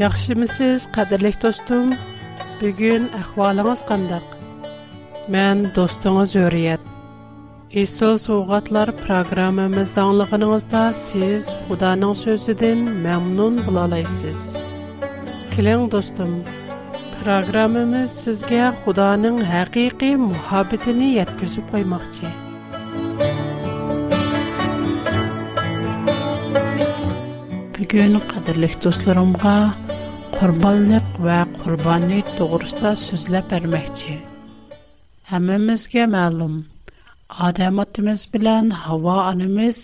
Yaxşı mı siz, qədirlik dostum? ахвалыңыз əxvalınız Мен Mən dostunuz öryət. İsıl soğuqatlar proqramımız сиз siz xudanın sözüdən məmnun bulalaysız. Kilən dostum, proqramımız сизге xudanın həqiqi muhabbetini yətküsü qoymaq ki. Bügün qədirlik qurbonlik va qurbonlik to'g'risida so'zlab bermoqchi hammamizga ma'lum odam otimiz bilan havo onamiz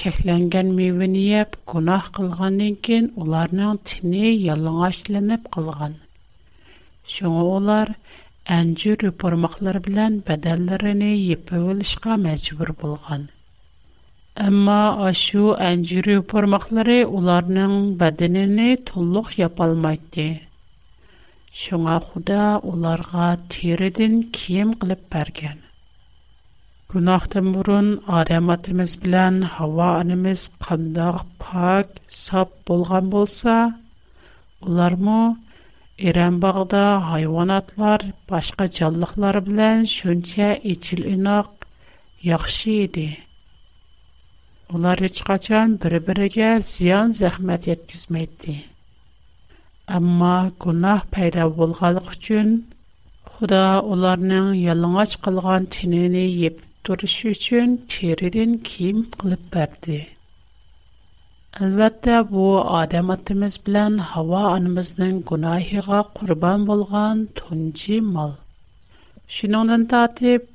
cheklangan mevani yeb gunoh qilgandan keyin ularning tini yalang'ochlanib qolgan shunga ular anjur yupurmoqlar bilan badallarini yepib olishga Әмма ашу әнҗүре пармаклары уларның бәдененә тулык япалмайды. Шуңа Худа уларга тиреден кием кылып бергән. Гунахтан бурын адамыбыз белән һава анымыз кандак пак, сап булган булса, улармы Иран багыда хайванатлар, башка җанлыклар белән шунча ичил инак яхшы иде. Улар чыккачан бири-биригә зян зыхмәт яткизмәде. әмма гынаһ пайда булгалыгы өчен Худа уларның ялыңач кылган тинени йеп торышу өчен черирен ким кылып берде. Албатта бу аدم атemiz белән һава анымездән гынаһыга курбан булган тонҗы мал. Шинонн татып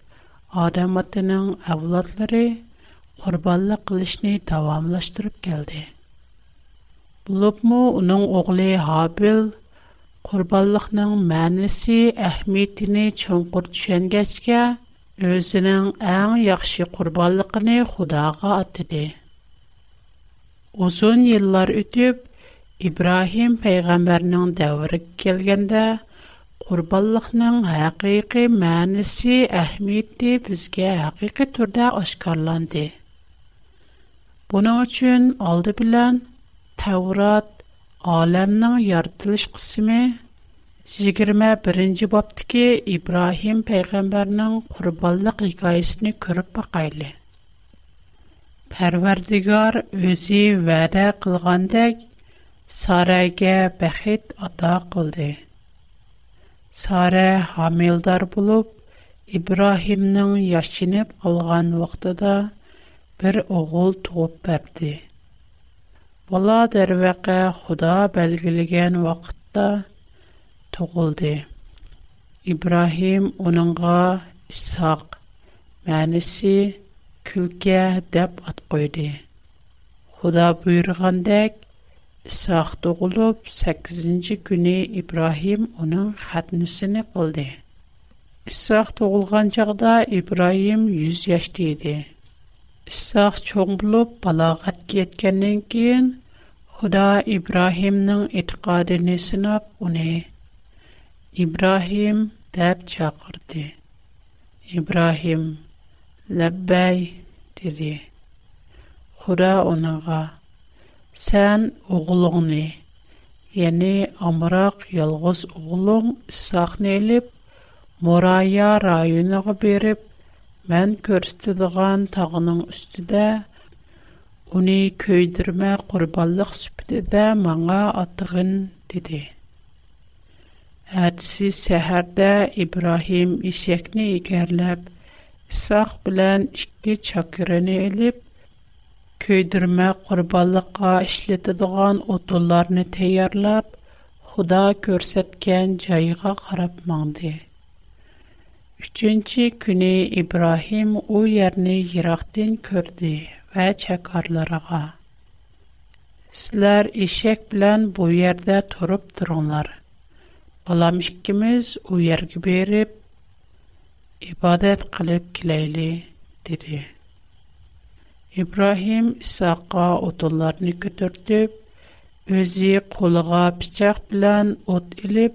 аدم атенең авлатлары қурбаллы қылышни давамлаштырып келді. Булупму, уның оғли Хабил қурбаллықның мәнісі Ахмеддіні чонқур түшен гачка өзінің әң яхши қурбаллықни худаға аддиди. Узун еллар үтіп, Ибрахим пейгамбарның дәуырык келгенда қурбаллықның хақиқи мәнісі Ахмедді бізге хақиқи түрда Бу нырчын алды белән Тэврат әлемнең ярдтылыш кысмы 21нче бобты ки Ибрахим пәйгамбәрнең курбанлык хикаясен күреп бакылы. Пәрвәрдигар үзе вадә кылгандак Сарагә бәхит ата кылды. Сара hamilдар булып Ибрахимның яшынып алган вакытыда бір оғыл туып бәрді. Бұла дәрвәқі Құда бәлгілген вақытта туғылды. İbrahim оныңға Исақ мәнісі күлке деп ат қойды. Құда бұйырғандек, Исақ туғылып, 8-ci күні Ибрахим оның хәтінісіні қылды. Исақ туғылған жағда Ибрахим 100 Истақ чоңбылу палағат кеткеннен кейін, Қуда Ибрахимның итқади не сынап уне. Ибрахим дәб чакрди. Ибрахим, лэббай, диди. Қуда унаға, сен угулуң не? Яни Амырак Йалғыз угулуң исақнеліп, Мурая раюнаға беріп, Мән көрстедіған тағының үстіде, Уни көйдірме құрбалық сүпдеде маңа атығын, деді. Әдісі сәхәрді Ибрахим ішекні игерліп, Исақ білән ішкі чакүріні еліп, көйдірме құрбалыққа ішлетідіған отуларыны тәйярлап, худа көрсеткен жайыға қарап маңды. Üçüncü günü İbrahim o yerini yıraqdan gördü və çəkarlarına. Sizlər eşək bilən bu yerdə turub durunlar. Balam ikimiz o yerə verib ibadət qılıb kiləyli, dedi. İbrahim İsaqa otullarını götürdüb, özü qoluğa bıçaq bilən ot ilib,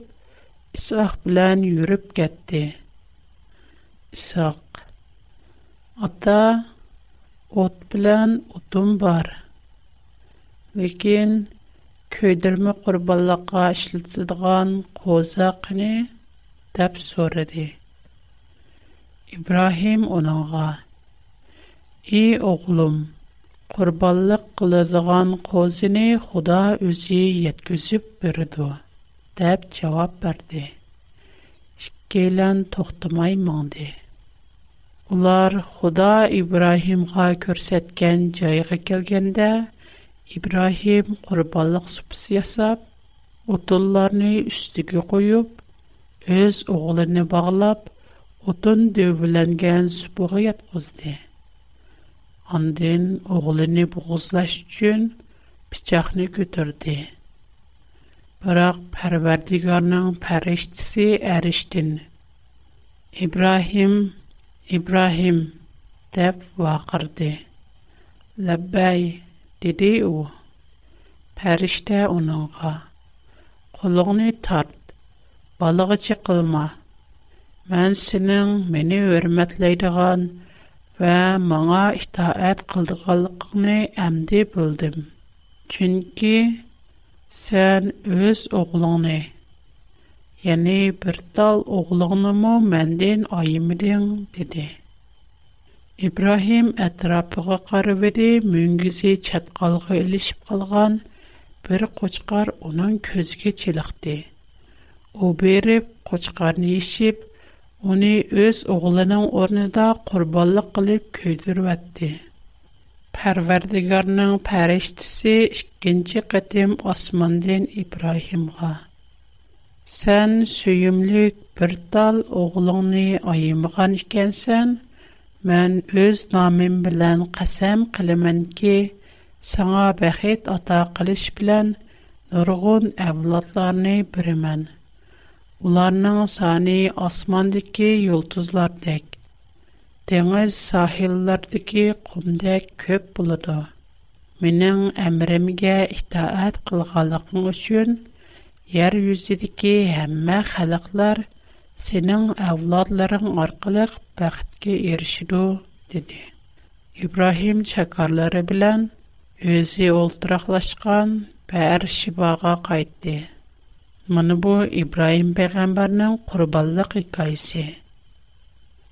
İsaq bilən yürüb getdi.'' ساق. ата, от билан отун бар. Леген, көйдірми қурбаллақа ашлитадыған коза қыни деп суриди. Ибрахим онанга, И оғлум, қурбаллық қылыдған козыни худа үзі еткізіп бириду, деп чавап барди. Шиккейлен тохтымай Ular Худа İbrahimğa көрсәткән җайга килгәндә, İbrahim курбанлык супсы ясап, утынларны үстигә куеп, өз оглыны баглап, утын дөвләнгән супыга яткызды. Андан оглыны бугызлаш өчен пичакны көтөрде. Бирок Парвардигарның фәрештәсе әриштин. Ибраһим Ибрахим теп вақырде. Забай диди ул. Париште унауга. Қулығын тарт. Балағы чықылма. Мен синең менне хөрмәтледерегән ва моңа итаъат кылдыганлыгыңны әнди бөлдим. Чөнки син үз оглыңны Yani bir tal oğlanımı menden ayımdın dedi. İbrahim ətrafıqa qarıvedi, müngüzi çatqalğı ilişib qalğan bir qoçqar onun közgə çiliqdi. O berib, qoçqarını işib, Оны өз оғлының орныда құрбалық қылып көйдіріп әтті. Пәрвердігарның пәрештісі ішкенші қытым османден Ибрахимға. Сен сөйімлік бір тал оғылыңны айымыған ішкенсен, мән өз намин білән қасам қылымын ке, саңа бәхет ата қылыш білән нұрғын әвладларыны бірімен. Уларның саны асмандыке юлтызлар дек. Деңіз сахиллардыке құмдек көп бұлыды. Менің әмірімге ітаат қылғалықың үшін – Яр юз дидке һәммә халыклар сенең авлодларың аркылы бахтка dedi. диде. Ибрахим чәкәрләре белән үзее ултраклашкан, бәр шибага кайтты. Буны бу Ибрахим пәйгамбернең курбанлык хикаясе.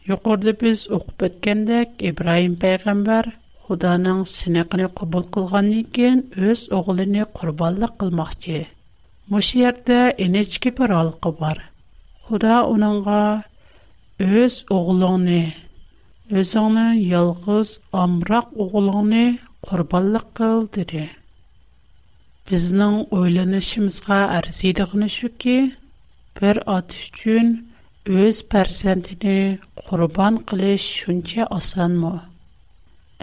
Юкурдебез укып беткәндә Ибрахим пәйгамбер Худаның синекне кабул кылганнан кин үз огылын курбанлык кылмакчы. Мұш ерді әнечке бір алқы бар. Құда оныңға өз оғылыңны, өзіңнің елғіз амрақ оғылыңны құрбалық қыл дірі. Біздің ойланышымызға әрзейдіғіні шүкі, бір ат үшін өз пәрсәндіні құрбан қылыш шүнче асан мұ?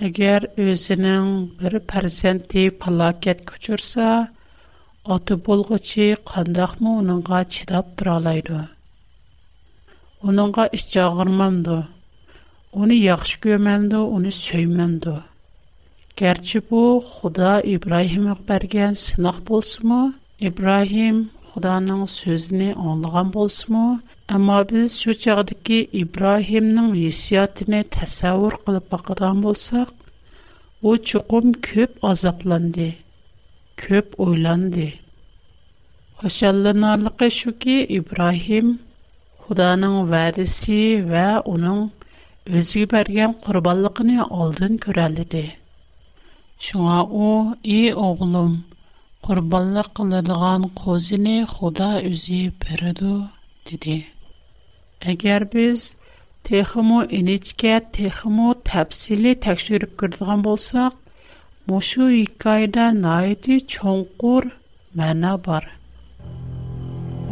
Әгер өзінің бір пәрсәнді палакет Аты болғычы қандақ мұ оныңға чидап тұралайды. Оныңға іш жағырмамды. Оны яқшы көмемді, оны сөймемді. Кәрчі бұ, Худа Ибрахим өкберген сынақ болсы мұ? Худаның сөзіне аңлыған болсы мұ? Әмі біз шу чағды ки Ибрахимның есиятіне тәсәуір қылып бақыдан болсақ, о чуқым көп азапланды көп ойланды. Хошалланарлыгы шуки Ибрахим Худаның вәрисе вә уның өзге бергән курбанлыгын алдын күрәлде. Шуңа у и оглым курбанлык кылдырган козыны Худа үзе бирде диде. Әгәр без техмо инечкә техмо тәфсиле тәкъшүрүп кердегән булсак, Мошу икайда найди чонкур мана бар.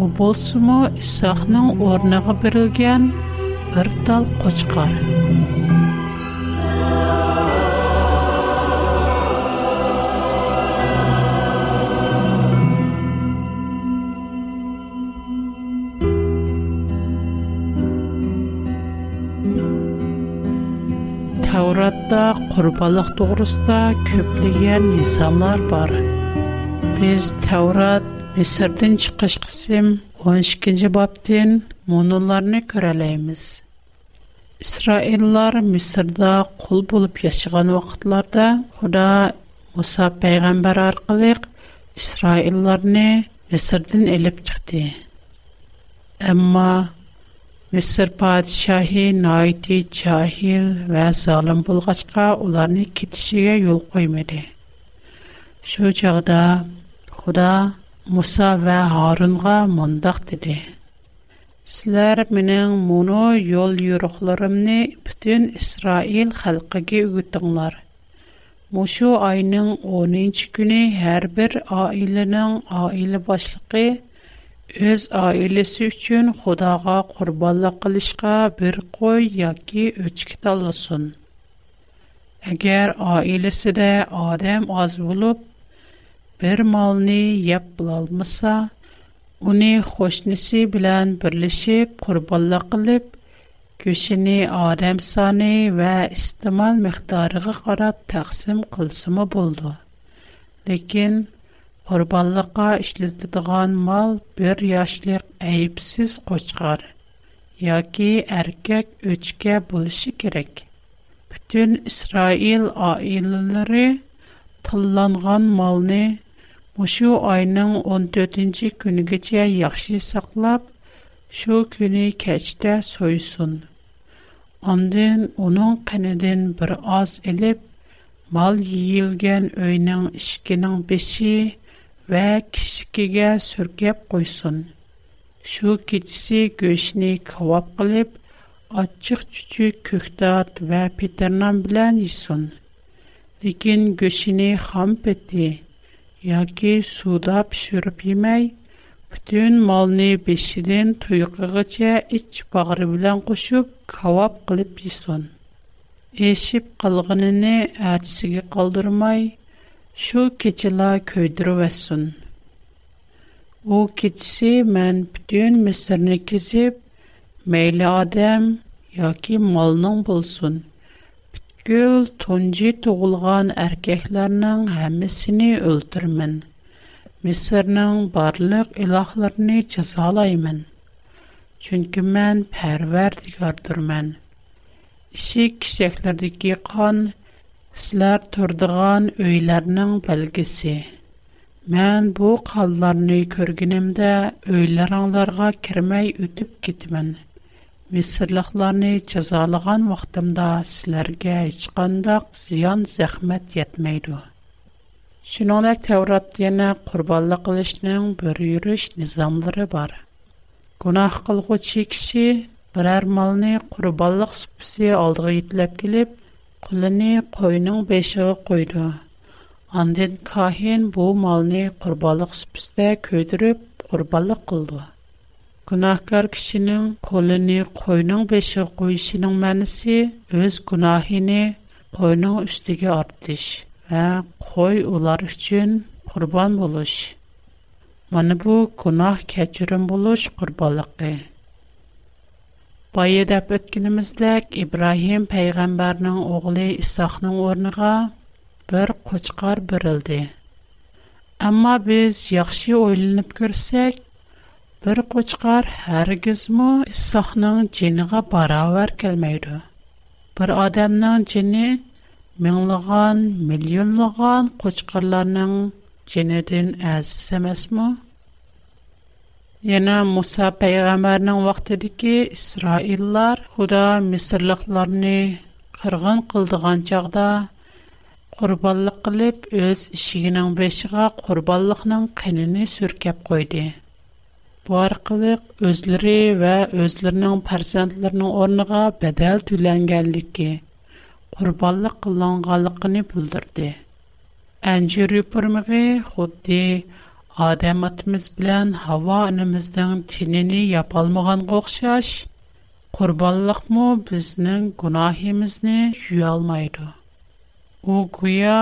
У болсумо Исахның орныгы берилген бир тал кочкар. Тауратта құрбалық тоғырыста көпліген инсанлар бар. Біз Таурат Месірдің шықыш қысым 12-кенде баптен мұныларыны көрәлейміз. Исраиллар Месірда құл болып ешіған уақытларда құда Муса пәйғамбар арқылық Исраиллар не Месірдің әліп чықты. Исэр патшаи наити чахил ва залем булгачка уларны китишиге yol koyмиди. Шу чагда, Худа Муса ва Харунга моңдак диди. Сизләр менән моны yol йоруқларымны бүтөн Исраил халкыга үгөтңләр. Мушу айның 10-ы күне һәр бер аиләнең аиле башлыгы o'z oilasi uchun xudoga qurbonlik qilishga bir qo'y yoki o'chki tanlasin agar oilasida odam oz bo'lib bir molni yeb bilolmasa uni qo'shnisi bilan birlashib qurbonlik qilib go'shini odam soni va istimal miqdoriga qarab taqsim qilsimi bo'ldi lekin Qurbanlıqqa isletiladigan mal 1 yaşlıq äyipsiz qoçqarı yoki erkek üçka bulishi kerak. Bütün İsrail oilalari qılınğan malni bu ayning 14-künüge chey yaxşı saqlab, şu günü keçde soyusun. Ondan onun qenedin bir oz ilib, mal yiyilgen öyning ikkinin va kishikiga surkab qo'ysin shu kechisi go'shtni kavob qilib achchiq chuchuk ko'kdat va petirnon bilan yesin lekin go'shtini xom peti yoki suvda pishirib yemay butun molni beshidan tuyqig'icha ich bag'ri bilan qo'shib kavob qilib yesin eshib qolganini atisiga qoldirmay Шу киджила көйдіру вәссун. У киджиси мэн бидын мисырни кизип, мэйли адэм, яки малнын болсун. Бидгіл тонджи туғылған аркэхларнын хэмісіни өлтір мэн. Мисырнын барлык илахларни чазалай мэн. Чунки мэн пәрверд ігардыр мэн. Иши кишэхлерді киған, Силар турдыған өйлернің бәлгісі. Мен бу қалларны көргінімді өйлеранларға кермай өтіп китмін. Месырлықларни чазалыған вақтымда силарге ічғандақ зиян зехмэт ятмайду. Шинонак таврат дейна курбаллық үлішнің бөріюріш низамлары бар. Гунах қылғу чекші бірар малны курбаллық супси алдығы итлап килип, Qolany qo'yning beshig'i qo'ydi. Ondan kahin bu molni qurbonlik spishta ko'tirib, qurbonlik qildi. Gunohkor kishining qo'lini qo'yning beshig'i qo'yishining ma'nosi o'z gunohini qo'yno ustiga orttirish va qo'y ular uchun qurbon bo'lish. Mana bu gunoh kechirim bo'lish qurbonligi. Бай едәп Ибрахим пәйғамбарның оғылы Исақның орныға бір қочқар бірілді. Әмма біз яқшы ойлынып көрсек, бір қочқар әргіз мұ Исақның женіға бара өр келмейді. Бір адамның жені мұңлыған, миллионлыған қочқарларының жені дүн Яна Муса пайгамбарның вақтыды ки Исраиллар Худа Мисрлыкларны қырған қылдыған чагда құрбанлык кылып өз ишигинең бешиге құрбанлыкның қинини сүркеп койды. Бу аркылы өзләре ва өзләренең фарзандларының орныга бадал түләнгәнлеге құрбанлык кылынганлыгын билдирде. Анҗир юпурмыгы худди Адам атымыз білән хава анымыздың тинені япалмыған қоқшаш, құрбалық му бізнің күнахимізні жүйалмайды. О күйя,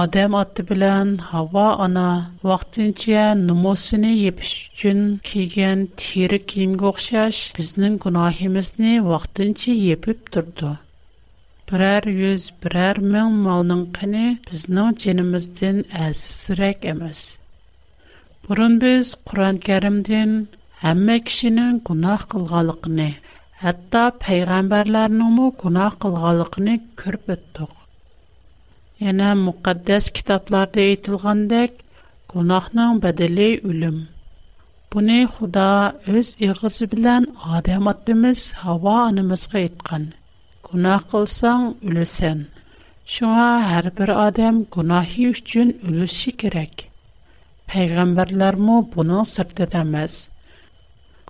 Адам аты білән хава ана вақтынче нумосыны епіш үчін кейген тері кейім қоқшаш бізнің күнахимізні вақтынче епіп тұрды. Бірәр үз, бірәр мүн малның қыны бізнің ченіміздің әзісірек әміз. Бұрын біз Құран кәрімдің әмі кішінің күнақ қылғалықыны, әтті пәйғамбарларының мұ күнақ қылғалықыны көріп өттіқ. Енә мұқаддәс кітапларды етілғандек, күнақның бәділі үлім. Бұны Құда өз иғызы білән адам аттымыз хава анымызға етқан. Күнақ bir үлісен. Шуңа әрбір адам күнахи Peygamberlermu bunu sırtdətəməz.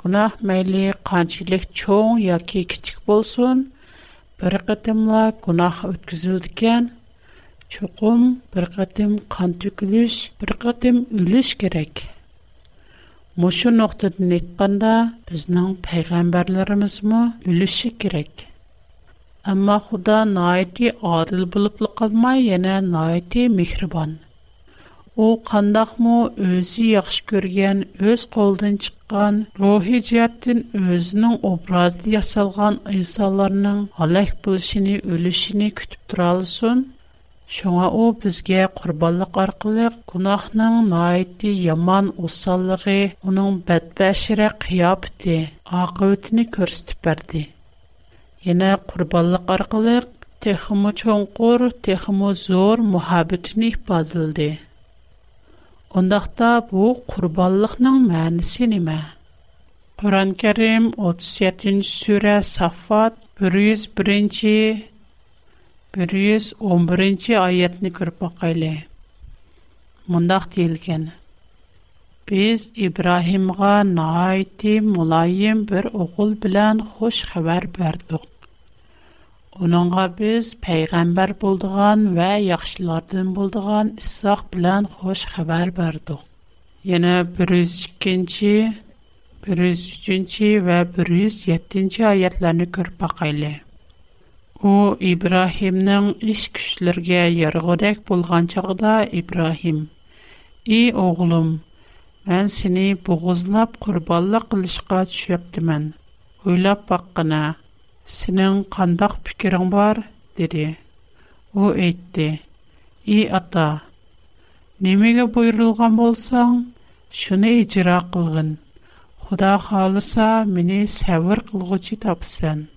Günah məyli qancılıq çoğ ya ki kiçik bolsun, bir qıtımla günah ötküzüldükən, çoğum bir qıtım qan tükülüş, bir qıtım ülüş gerek. Muşu noktadın etkanda biznin peygamberlerimiz mu ülüşü gerek. Amma xuda naiti adil bulup lıqılmay, yana u qandaqmı өзі yaxshi көрген, өз qo'lidan чыққан, ruhiy jihatdan o'zining obrazida yasalgan insonlarning halak bo'lishini o'lishini күтіп turolsin Шуңа у бізге курбанлык аркылы гунахның найти яман усаллыгы, уның бәдбәшире кыяпты, акыбетне күрсәтеп берде. Яна курбанлык аркылы зор мухаббетне ифадылды. Ондақта бұл құрбалықның мәнісі неме? Құран Кәрім 37-ші Сафат 101-ші 111-ші көріп бақайлы. Мұндақ дейілген. Біз İbrahimğa наайты мұлайым бір оқыл білән қош қабар bərdik. Onunğa biz peyğəmbər bulduğan və yaxşılardan bulduğan İsaq bilən xoş xəbər verdik. Yenə 102-ci, 103-cü və 107-ci ayətlərini görüb baxaylı. O İbrahimnin iş güclərə yarğıdak bolğan çağda İbrahim: "Ey oğlum, mən səni boğuzlab qurbanlıq qilishqa düşüptimin. Ойлап баққына, Сенин кандак пикирин бар? деди. У айтты. И ата, немеге буйрылган болсаң, шуны ижра кылгын. Худа халыса, мени сабыр кылгычы тапсын.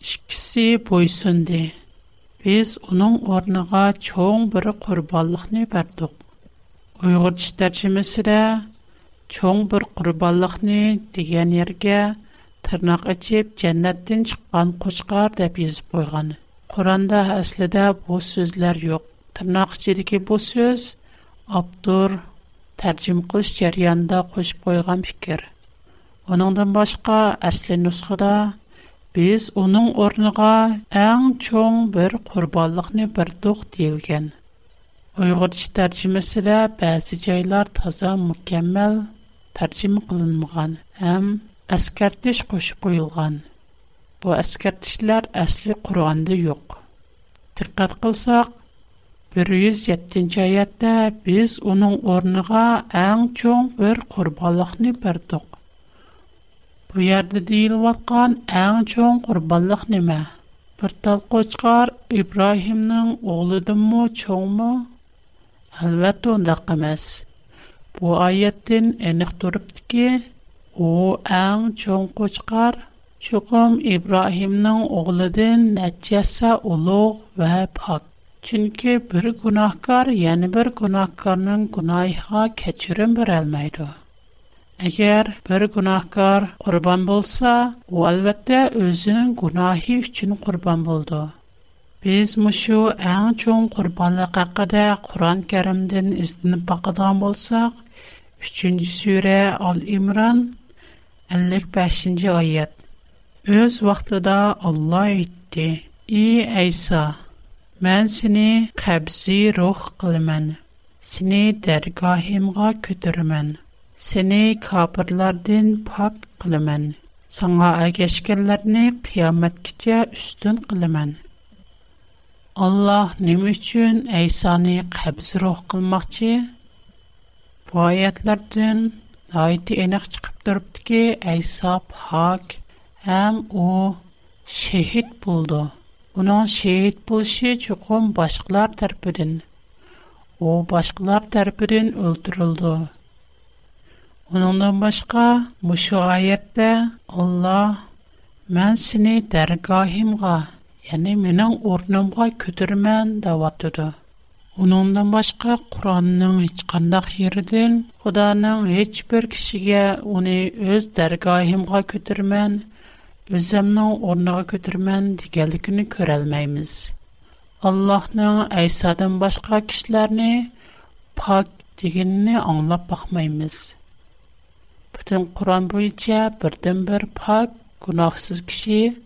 Ишкиси бойсунды. без уның орныга чоң бир курбанлыкны бердик. Уйгырчы тәрҗемәсендә чоң бир курбанлыкны дигән ергә tırnaq açıb cənnətdən çıxan qoçqar deyə yazıb qoyğan. Quranda əslində bu sözlər yox. Tırnaq içindəki bu söz avtor tərcüm qilish jarayonida qo'shib qo'ygan fikr uningdan boshqa asli nusxada biz uning o'rniga eng cho'ng bir qurbonlikni birduq deyilgan uyg'urcha tarjimasida ba'zi joylar toza mukammal tarjima qilinmagan ham Әскәртіш қош қойылған. Бұл әскәртішілер әсілі құрғанды йоқ. Тіркәт қылсақ, 107-ті аятта біз оның орныға әң чоң бір құрбалықны бірдіқ. Бұл ярды дейіл ватқан әң чоң құрбалық неме? Бір тал қочқар Ибраимның оғылыды мұ, чоң мұ? Әлбәт оңдақ қымас. Бұл әйеттің әнің тұрыпты u ang chong qochqar chuqum ibrohimning o'g'lidan nachasa ulug' va pok chunki bir gunohkor yana bir gunohkorning gunohiga kechirim berolmaydi agar bir gunohkor qurbon bo'lsa u albatta o'zining gunohi uchun qurbon bo'ldi biz mushu ang chong qurbonlik haqida qur'on karimdan izinib boqadigan bo'lsak uchinchi sura 55. let bash enjoy it. Öz vaqtında Allah aittî: "Ey Aysa, mən seni qəbz-ruh qılman, seni də rəqahimğa götürəm, seni qəbirlərdən pax qılman, sənə əgə şəkillərni qiyamətə qədər üstün qılman." Allah nə üçün Aysanı ruh qılmaqçı? Bu ayətlərdən Айты энек чыгып турупты ки, Айса пак, әм о шехит булды. Уның шехит булышы чукум башкалар тарафыдан. О башкалар тарафыдан өлтүрүлдү. Уныңдан башка мушу аятта Алла мен сени дәргаһимга, яны менің орнымга көтүрмән дәватыды. Onundan başqa Qur'anın heç qandaş yerindən Xudanın heç bir kişiyə onu öz dərgahımğa götürmən, özümün ornuğa götürmən digərlikini görə bilməyimiz. башка Əysadan başqa kişiləri pak deyinini anlap baxmayımız. Bütün Qur'an boyunca пак, bir pak, Айса kişi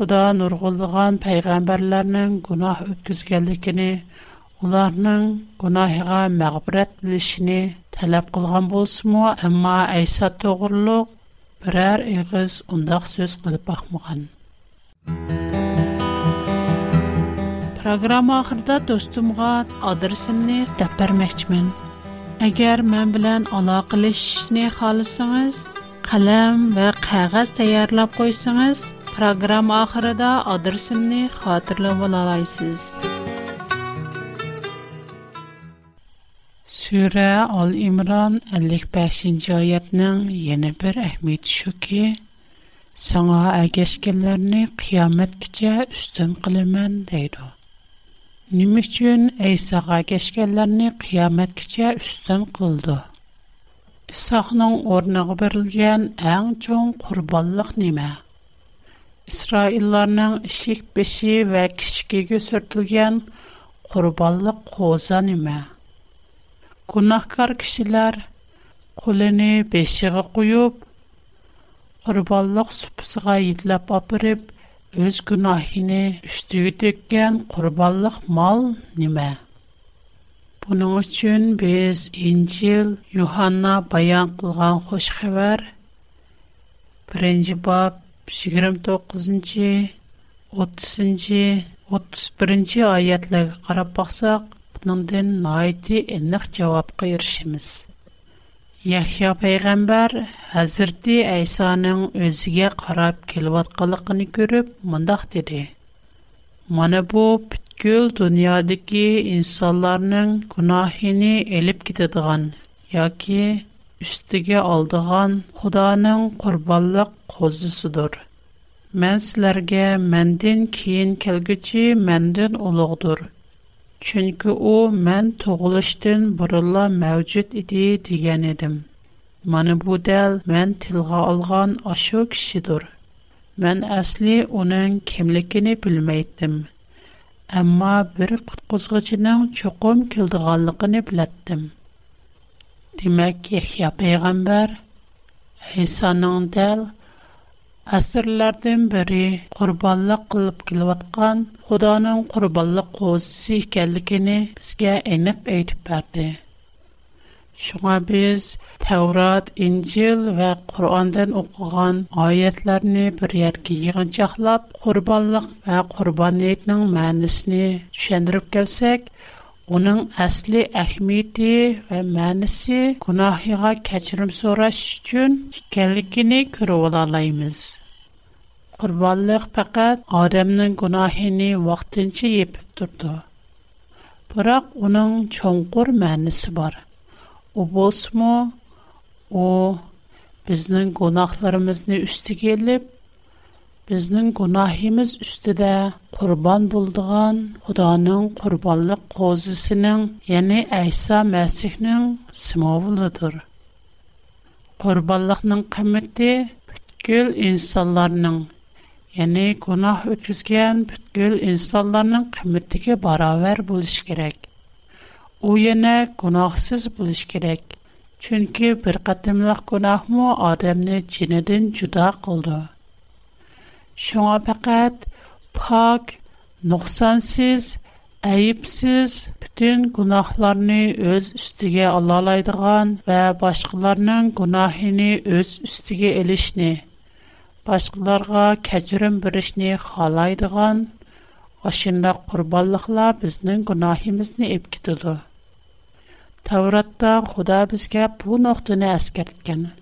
Худа нургылган пайгамбарларның гунах үткізгәлікіні, оларның гунахыға мәғбірәт білішіні тәләп қылған болсыму, әмма әйса тоғырлық бірәр иғыз ұндақ сөз қылып бақмыған. Программа ақырда достымға адырсымны тәппір мәкчімін. Әгер мән білән ала қылышшыны қалысыңыз, қалам вә қағаз тәйәрлап қойсыңыз – Программ ахырыда адресымны хатырлы болалайсыз. Сүре Ал Имран 55-й аятның яны бер әһмит шуки, саңа әгәшкәннәрне қиямат кичә үстән кылыман дейду. Ним өчен Әйсага әгәшкәннәрне қиямат кичә үстән кылды? Исахның орныгы берилгән әң чоң курбанлык нима? Исроилларның эш беши һәм кичкге сөртілгән курбанлык коза нимә? Кунаклар кешеләр кулын бешигә куып, курбанлык супсыга итләп апрып, үз гынаһын үстәдекгән курбанлык мал нимә? Буның өчен Без Инҗил Йоханна баян кылган яхшы хәбар 1 29-30-31 айетлігі қарап бақсақ, бұныңден найты әніқ жауапқа ершіміз. Яхия пайғамбар әзірді әйсаның өзіге қарап келуат қалықыны көріп, мұндақ деді. Мәні бұл пүткіл дүниадығы инсаларының күнахыны әліп кетедіған, яке üstiga oldigan xudoning qurbonliq qo'zisidir man sizlarga mandan keyin kelguchi mandan ulug'dir chunki u man tug'ilishdan burunla mavjud edi degan edim Mani bu dal man tilg'a olgan ashu kishidir man asli uning kimligini bilmaydim ammo bir qutqizg'ichining cho'qim keldiganligini bilatdim Demek Yahya Peygamber İsa'nın del əsrlərdən biri qurbanlıq qılıb gəlibətqan Xudanın qurbanlıq qozisi ikənlikini bizə enib edib verdi. Şuna biz Tevrat, İncil və Qurandan oxuğan ayətlərini bir yerə yığıncaqlab qurbanlıq və qurbaniyyətin mənasını düşündürüb gəlsək, Onun əsli əhmiyyəti və mənisi günahığa keçirim soraş üçün ikənlikini görüb alalayımız. Qurbanlıq fəqət Adəmnin günahını vaxtınca yepib durdu. Бірақ оның чоңқур мәнісі бар. O болсымы, o bizning gunohlarimizni ustiga elib бізнің гунахимыз үстіде қурбан болдыған Құданың Құрбаллық Қозысының яни Айса Мәсихның Симовылыдыр. Құрбаллықның кімитті біткіл инсаларының яни гунах үткізген біткіл инсаларының кімиттіки барауэр булыш керек. У яна гунахсиз булыш керек. Чунки біргадымлах гунахмы адамни чинадын жуда қылды. Шуңа фақат пак, нұқсансыз, әйіпсіз бүтін гунахларны өз үстіге алалайдыған вә башқаларның гунахini өз үстіге елішні, башқаларға кәчірім бірішні халайдыған, ашында құрбаллықла біздің гунахимізні епкетуду. Тавратта Худа бізге бұл нұқтыны әскерткені.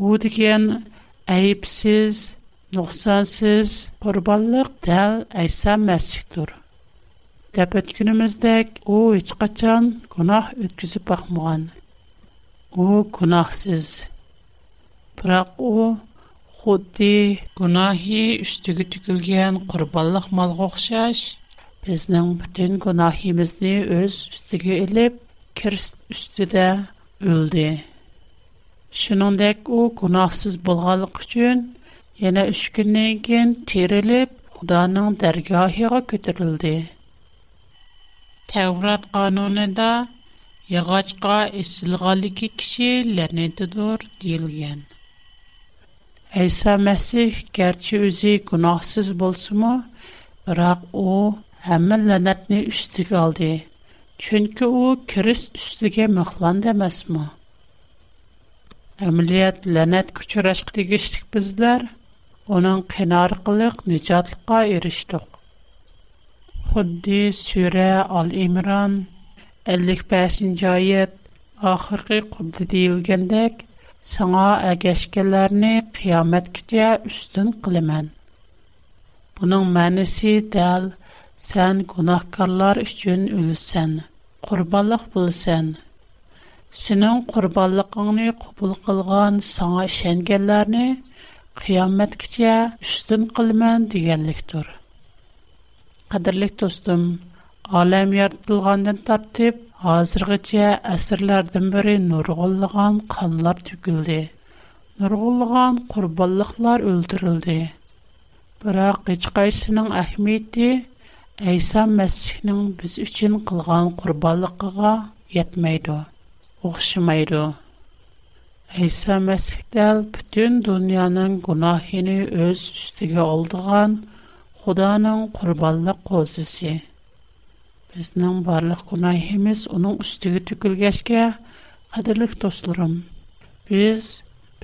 О деген әйіпсіз, Нохсансыз курубаллық тәл айса мәсиктур. Тәпэт күніміздәк оу ичқачан кунах өткізі бахмұған. Оу кунахсыз. Бірақ оу худди кунахи үстігі түкілген курубаллық мал ғохшаш, біздің бүтін кунахимізді өз үстігі еліп, керіст үстіда өлді. Шынандэк оу кунахсыз болгалық үчын, Yana 3 kundan keyin terilib, Xudoning dargohiga ko'tarildi. Tavrat qonunida yog'ochqa esilganligi kishi la'natidir deyilgan. Әйса Мәсих, гәрче үзе гунахсыз болсымы, бірақ о, әмі ләнәтні үстіге алды. Чөнкі о, кіріс үстіге мұхлан дәмәсмі. Әмілият ләнәт күчірәшқ дегештік біздер – آنان کنار قلق نجات قایر شد. خودی سوره 55 ایمران، الیک پس انجایت آخر قبض دیل گندک سعاه گشکلر نی قیامت کتیا یستن قلمان. بنو منسی دل سان گناهکارلر یشون یلسن قرباله بلسن. سنون قرباله Қиямэт кице, үстын қылымен дигенлик тур. Қадырлик, тостым, алам ярдылғанден тартип, азыргыце, әсірлердің біри нұрғылыған қанлар түгілді. Нұрғылыған қурбаллықлар үлдірілді. Бірақ, ғичқайсының ахмейті, айса мәсіхнің біз үчін қылған қурбаллықыға ятмайды, оғшымайды. Әйса Мәсіхтәл бүтін дүнияның күнахіні өз үстіге олдыған Құданың құрбалық қозысы. Бізнің барлық күнахіміз оның үстіге түкілгәшке қадырлық тосылырым. Біз,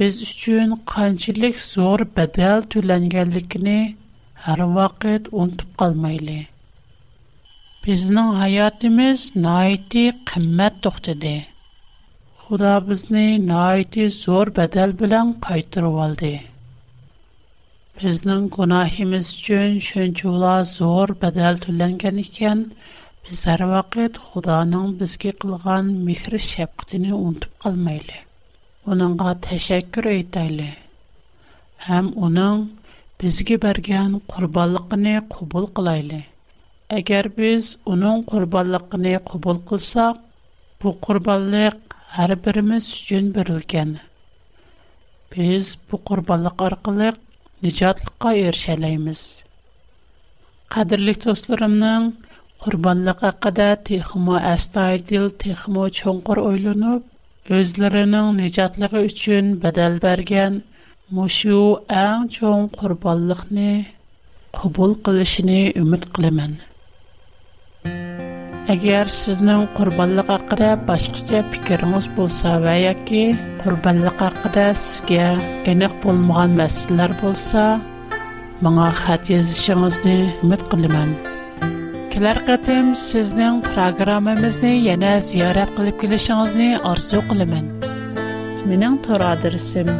біз үшін қанчылық зор бәдәл түләнгәлікіні әр вақыт ұнтып қалмайлы. Бізнің айатымыз найты қыммәт тоқтыды. Худа бизни найти зор бадал билан қайтырып алды. Бизнинг гунохимиз учун шунчула зор бадал тўланган экан, биз ҳар вақт Худонинг бизга қилган меҳр шафқатини унутиб қолмайли. Унинга ташаккур айтайли. Ҳам унинг бизга берган қурбонлигини қабул қилайли. Агар биз унинг қурбонлигини қабул қилсак, бу қурбонлик har birimiz uchun berilgan biz bu qurbonlik orqali nijotlikqa erishalaymiz qadrli do'stlarimning qurbonlik haqida texmo astoydil texmo cho'nqur o'ylanib o'zlarining nijotligi uchun badal bergan mushu ang cho'ng qurbonlikni qabul qilishini umid qilaman Әгәр сезнең корбанлык хакында башкача фикереңез булса вә яки корбанлык хакында сезгә энек булмаган мәсьәләләр булса, моңа хат язышыгызны үмид кылам. Келәр кәтем сезнең программамызны яңа зиярат кылып килешегезне арзу кылам. Минең тор адресым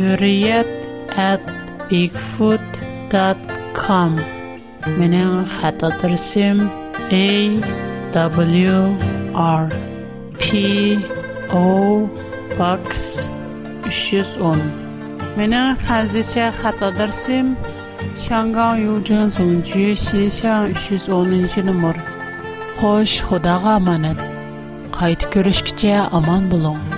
hurriyet@bigfoot.com. Минең хат адресым W R P O Box 310. Менің қазіше хат адресім Шанган Юджин Сунчи 310-ші номер. Хош, Худаға аманат. Қайт көрішкіче аман болуң.